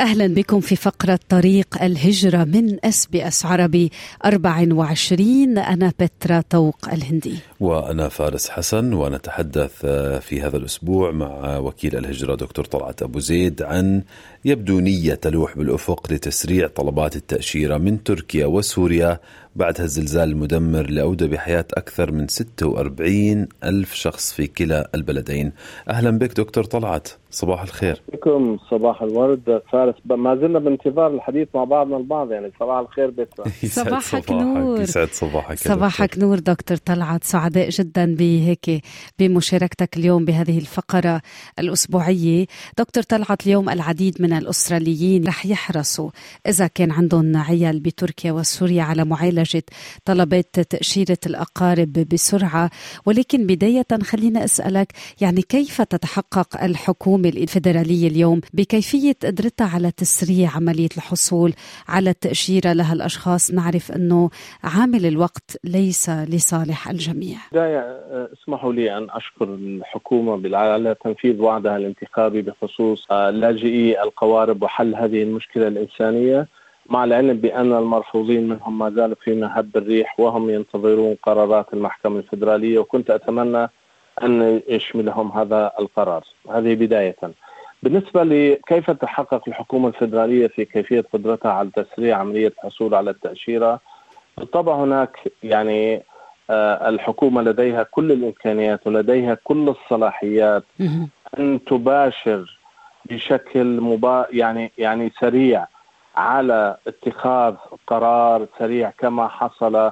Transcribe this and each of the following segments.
أهلا بكم في فقرة طريق الهجرة من أس بي أس عربي 24 أنا بترا طوق الهندي. وأنا فارس حسن ونتحدث في هذا الأسبوع مع وكيل الهجرة دكتور طلعت أبو زيد عن يبدو نية تلوح بالأفق لتسريع طلبات التأشيرة من تركيا وسوريا بعد الزلزال المدمر اللي أودى بحياة أكثر من 46 ألف شخص في كلا البلدين. أهلا بك دكتور طلعت. صباح الخير. بكم صباح الورد. فارس ما زلنا بانتظار الحديث مع بعضنا البعض. يعني صباح الخير بكرة صباحك نور. يسعد صباحك صباحك نور دكتور طلعت. سعداء جدا بهيك بمشاركتك اليوم بهذه الفقرة الأسبوعية. دكتور طلعت اليوم العديد من الأستراليين رح يحرصوا إذا كان عندهم عيال بتركيا وسوريا على معالجة طلبات تأشيرة الأقارب بسرعة. ولكن بداية خلينا أسألك يعني كيف تتحقق الحكومة الفيدرالية اليوم بكيفية قدرتها على تسريع عملية الحصول على التأشيرة لها الأشخاص؟ نعرف أنه عامل الوقت ليس لصالح الجميع. بداية اسمحوا لي أن أشكر الحكومة على تنفيذ وعدها الانتخابي بخصوص لاجئي القوارب وحل هذه المشكلة الإنسانية. مع العلم بأن المرفوضين منهم ما زالوا في مهب الريح وهم ينتظرون قرارات المحكمة الفيدرالية وكنت أتمنى أن يشملهم هذا القرار. هذه بداية. بالنسبة لكيف تحقق الحكومة الفيدرالية في كيفية قدرتها على تسريع عملية الحصول على التأشيرة؟ بالطبع هناك يعني الحكومة لديها كل الإمكانيات ولديها كل الصلاحيات أن تباشر بشكل مبا يعني يعني سريع على اتخاذ قرار سريع كما حصل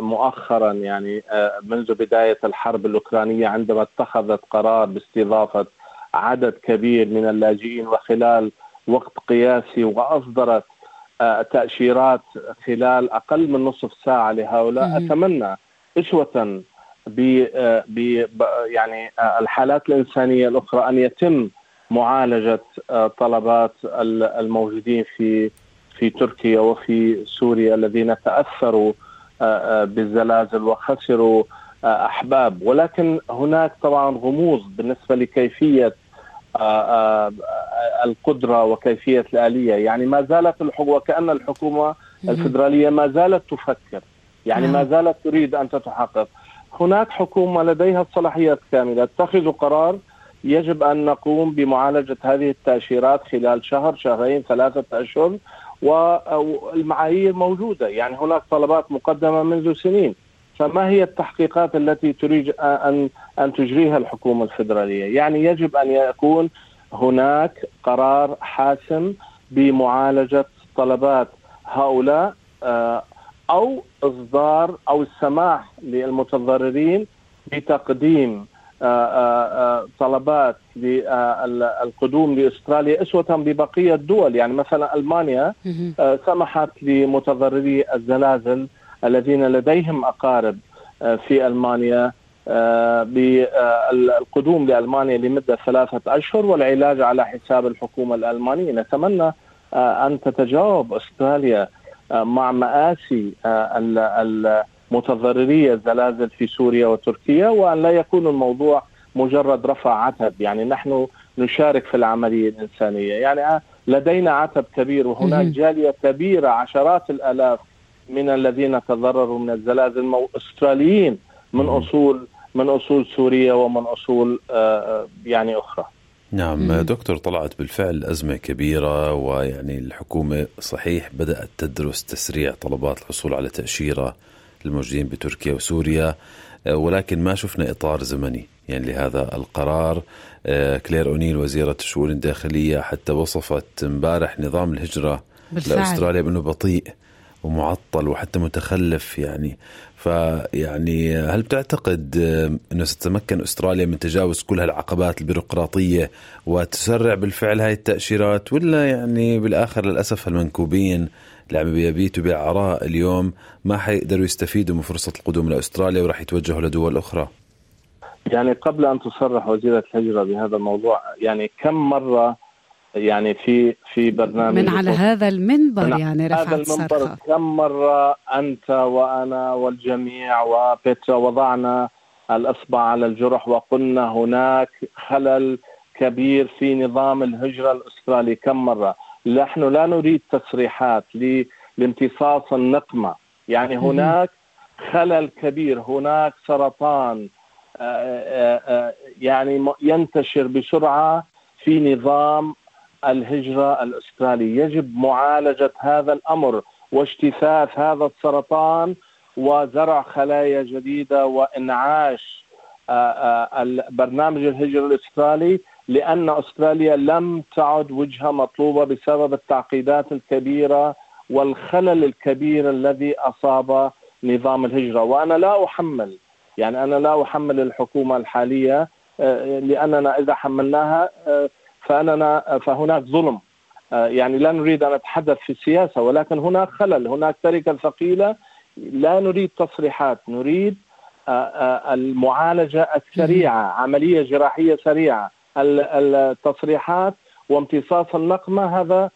مؤخرا. يعني منذ بداية الحرب الأوكرانية عندما اتخذت قرار باستضافة عدد كبير من اللاجئين وخلال وقت قياسي وأصدرت تأشيرات خلال أقل من نصف ساعة لهؤلاء أتمنى اسوه ب يعني الحالات الإنسانية الأخرى أن يتم معالجة طلبات الموجودين في في تركيا وفي سوريا الذين تأثروا بالزلازل وخسروا أحباب. ولكن هناك طبعا غموض بالنسبة لكيفية القدرة وكيفية الآلية. يعني ما زالت الحكومة وكأن الحكومة الفدرالية ما زالت تفكر. يعني ما زالت تريد أن تتحقق. هناك حكومة لديها الصلاحيات كاملة اتخذوا قرار يجب أن نقوم بمعالجة هذه التأشيرات خلال شهر شهرين ثلاثة أشهر والمعايير موجودة يعني هناك طلبات مقدمة منذ سنين فما هي التحقيقات التي تريد ان أن تجريها الحكومة الفدراليه؟ يعني يجب أن يكون هناك قرار حاسم بمعالجة طلبات هؤلاء أو إصدار أو السماح للمتضررين بتقديم طلبات للقدوم لأستراليا أسوة ببقية الدول. يعني مثلا ألمانيا سمحت لمتضرري الزلازل الذين لديهم أقارب في ألمانيا بالقدوم لألمانيا لمدة ثلاثة أشهر والعلاج على حساب الحكومة الألمانية. نتمنى أن تتجاوب أستراليا مع مآسي متضرري الزلازل في سوريا وتركيا وأن لا يكون الموضوع مجرد رفع عتب. يعني نحن نشارك في العملية الإنسانية. يعني لدينا عتب كبير وهناك جالية كبيرة عشرات الآلاف من الذين تضرروا من الزلازل أستراليين من أصول من أصول سوريا ومن أصول يعني أخرى. نعم دكتور طلعت بالفعل أزمة كبيرة ويعني الحكومة صحيح بدأت تدرس تسريع طلبات الحصول على تأشيرة. الموجودين بتركيا وسوريا ولكن ما شفنا إطار زمني يعني لهذا القرار كلير أونيل وزيرة الشؤون الداخلية حتى وصفت امبارح نظام الهجرة بالفعل. لأستراليا بأنه بطيء ومعطل وحتى متخلف يعني فيعني هل بتعتقد أنه ستتمكن أستراليا من تجاوز كل هالعقبات البيروقراطية وتسرع بالفعل هاي التأشيرات ولا يعني بالآخر للأسف المنكوبين اللي عم يبيتوا بالعراء اليوم ما حيقدروا يستفيدوا من فرصة القدوم لأستراليا وراح يتوجهوا لدول أخرى؟ يعني قبل أن تصرح وزيره الهجره بهذا الموضوع يعني كم مرة يعني في في برنامج من على هذا المنبر يعني رفعت هذا المنبر صرخة. كم مرة أنت وأنا والجميع وبيترا وضعنا الإصبع على الجرح وقلنا هناك خلل كبير في نظام الهجرة الأسترالي كم مرة نحن لا نريد تصريحات لامتصاص النقمة. يعني هناك خلل كبير هناك سرطان آه، آه، آه، يعني ينتشر بسرعة في نظام الهجرة الأسترالي. يجب معالجة هذا الأمر واجتثاث هذا السرطان وزرع خلايا جديدة وإنعاش برنامج الهجرة الأسترالي. لأن أستراليا لم تعد وجهة مطلوبة بسبب التعقيدات الكبيرة والخلل الكبير الذي أصاب نظام الهجرة. وأنا لا أحمل يعني أنا لا أحمل الحكومة الحالية لأننا إذا حملناها فأننا فهناك ظلم. يعني لا نريد أن نتحدث في السياسة ولكن هناك خلل. هناك تركة ثقيلة. لا نريد تصريحات نريد المعالجة السريعة عملية جراحية سريعة. التصريحات وامتصاص النقمة هذا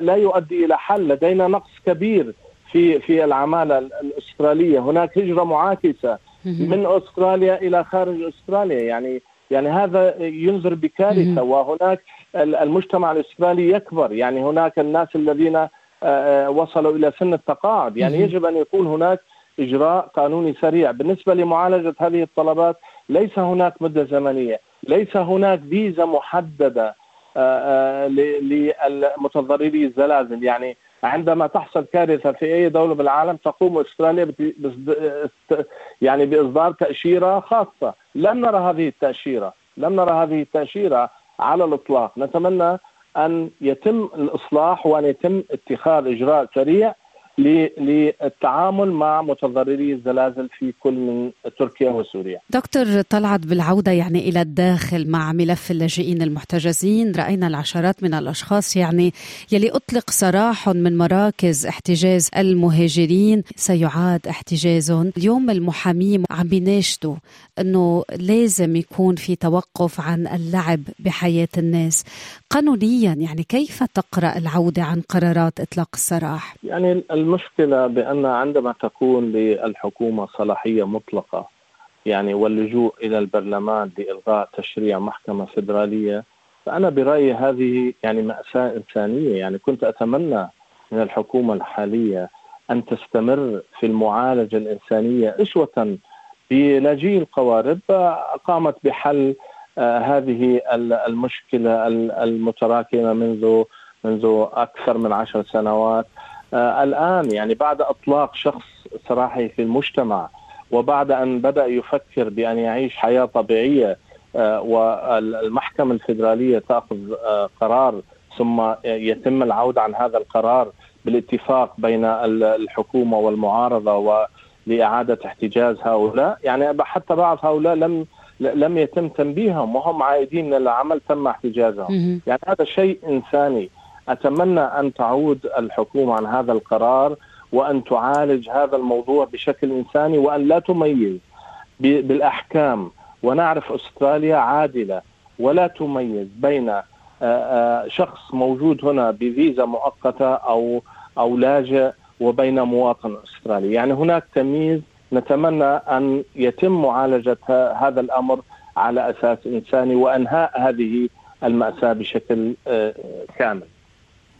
لا يؤدي إلى حل. لدينا نقص كبير في في العمالة الأسترالية. هناك هجرة معاكسة من أستراليا إلى خارج أستراليا. يعني يعني هذا ينذر بكارثة. وهناك المجتمع الأسترالي يكبر. يعني هناك الناس الذين آه، آه، وصلوا إلى سن التقاعد. يعني يجب أن يكون هناك إجراء قانوني سريع. بالنسبة لمعالجة هذه الطلبات ليس هناك مدة زمنية. ليس هناك فيزا محددة آه، للمتضرري الزلازل. يعني عندما تحصل كارثة في أي دولة بالعالم تقوم أستراليا يعني بإصدار تأشيرة خاصة، لم نرى هذه التأشيرة، لم نرى هذه التأشيرة على الإطلاق، نتمنى أن يتم الإصلاح وأن يتم اتخاذ إجراء سريع للتعامل مع متضرري الزلازل في كل من تركيا وسوريا. دكتور طلعت بالعودة يعني إلى الداخل مع ملف اللاجئين المحتجزين. رأينا العشرات من الأشخاص يعني يلي أطلق سراح من مراكز احتجاز المهاجرين. سيعاد احتجازهم، اليوم المحامين عم بيناشدوا أنه لازم يكون في توقف عن اللعب بحياة الناس. قانونيا يعني كيف تقرأ العودة عن قرارات إطلاق السراح؟ يعني المشكلة بأن عندما تكون للحكومة صلاحية مطلقة يعني واللجوء إلى البرلمان لإلغاء تشريع محكمة فيدرالية فأنا برأيي هذه يعني مأساة إنسانية يعني كنت أتمنى من الحكومة الحالية أن تستمر في المعالجة الإنسانية أسوة بلاجئي القوارب قامت بحل آه هذه المشكلة المتراكمة منذ منذ أكثر من عشر سنوات. آه الآن يعني بعد إطلاق شخص سراحي في المجتمع وبعد أن بدأ يفكر بأن يعيش حياة طبيعية آه والمحكمة الفيدرالية تأخذ آه قرار ثم يتم العودة عن هذا القرار بالاتفاق بين الحكومة والمعارضة ولاعاده احتجاز هؤلاء. يعني حتى بعض هؤلاء لم لم يتم تنبيههم وهم عائدين من العمل تم احتجازهم. يعني هذا شيء إنساني. أتمنى أن تعود الحكومة عن هذا القرار وأن تعالج هذا الموضوع بشكل إنساني وأن لا تميز بالأحكام. ونعرف أستراليا عادلة ولا تميز بين شخص موجود هنا بفيزا مؤقتة أو أو لاجئ وبين مواطن أسترالي، يعني هناك تمييز نتمنى أن يتم معالجة هذا الأمر على أساس إنساني وأنهاء هذه المأساة بشكل كامل.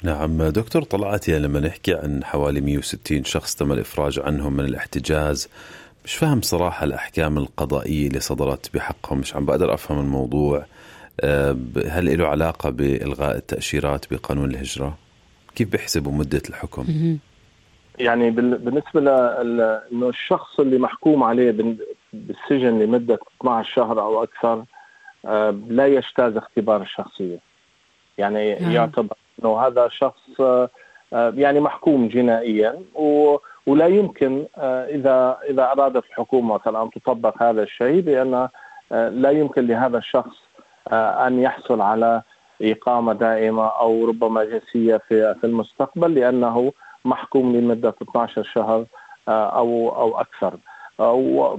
نعم دكتور طلعت يعني لما نحكي عن حوالي 160 شخص تم الإفراج عنهم من الاحتجاز. مش فاهم صراحة الأحكام القضائية اللي صدرت بحقهم مش عم بقدر أفهم الموضوع. آه، هل له علاقة بإلغاء التأشيرات بقانون الهجرة؟ كيف بيحسبوا مدة الحكم؟ يعني بالنسبة لأنه الشخص اللي محكوم عليه بالسجن لمدة 12 شهر أو أكثر آه، لا يجتاز اختبار الشخصية يعني نعم. يعتبر إنه هذا شخص آه، يعني محكوم جنائيا ولا يمكن آه، اذا إذا أرادت الحكومة مثلا أن تطبق هذا الشيء بأن لا يمكن لهذا الشخص أن يحصل على إقامة دائمة أو ربما جنسية في في المستقبل لأنه محكوم لمدة 12 شهر أو أو أكثر.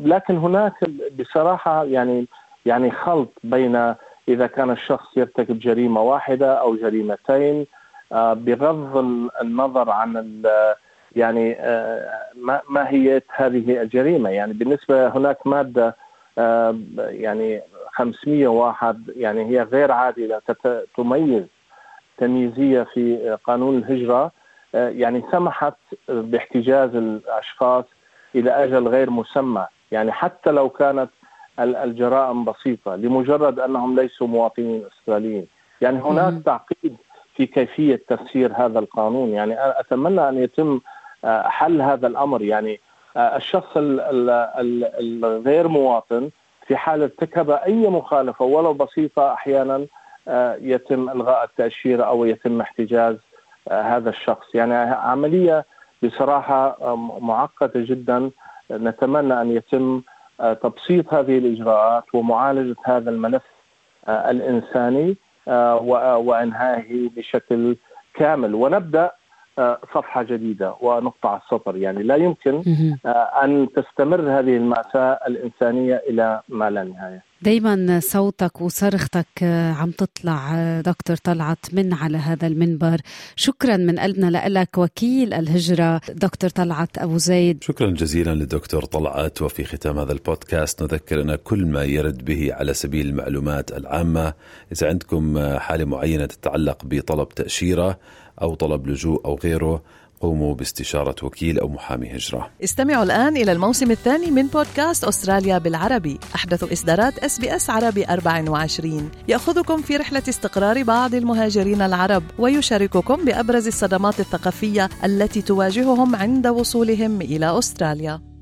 لكن هناك بصراحة يعني يعني خلط بين إذا كان الشخص يرتكب جريمة واحدة أو جريمتين بغض النظر عن يعني ما ماهيه هذه الجريمة. يعني بالنسبة هناك مادة يعني 501 يعني هي غير عادلة تميز تمييزية في قانون الهجرة. يعني سمحت باحتجاز الأشخاص إلى أجل غير مسمى. يعني حتى لو كانت الجرائم بسيطة لمجرد أنهم ليسوا مواطنين استراليين يعني هناك تعقيد في كيفية تفسير هذا القانون. يعني أتمنى أن يتم حل هذا الأمر. يعني الشخص الغير مواطن في حال ارتكب أي مخالفة ولو بسيطة أحيانا يتم إلغاء التأشيرة أو يتم احتجاز هذا الشخص. يعني عملية بصراحة معقدة جدا. نتمنى أن يتم تبسيط هذه الإجراءات ومعالجة هذا الملف الإنساني وإنهائه بشكل كامل. ونبدأ صفحة جديدة ونقطع السطر. يعني لا يمكن أن تستمر هذه المأساة الإنسانية إلى ما لا نهاية. دايما صوتك وصرختك عم تطلع دكتور طلعت من على هذا المنبر. شكرا من قلبنا لك وكيل الهجرة دكتور طلعت أبو زيد. شكرا جزيلا للدكتور طلعت وفي ختام هذا البودكاست نذكر أن كل ما يرد به على سبيل المعلومات العامة إذا عندكم حالة معينة تتعلق بطلب تأشيرة أو طلب لجوء أو غيره قوموا باستشارة وكيل أو محامي هجرة. استمعوا الآن إلى الموسم الثاني من بودكاست أستراليا بالعربي. أحدث إصدارات إس بي إس عربي 24 يأخذكم في رحلة استقرار بعض المهاجرين العرب ويشارككم بأبرز الصدمات الثقافية التي تواجههم عند وصولهم إلى أستراليا.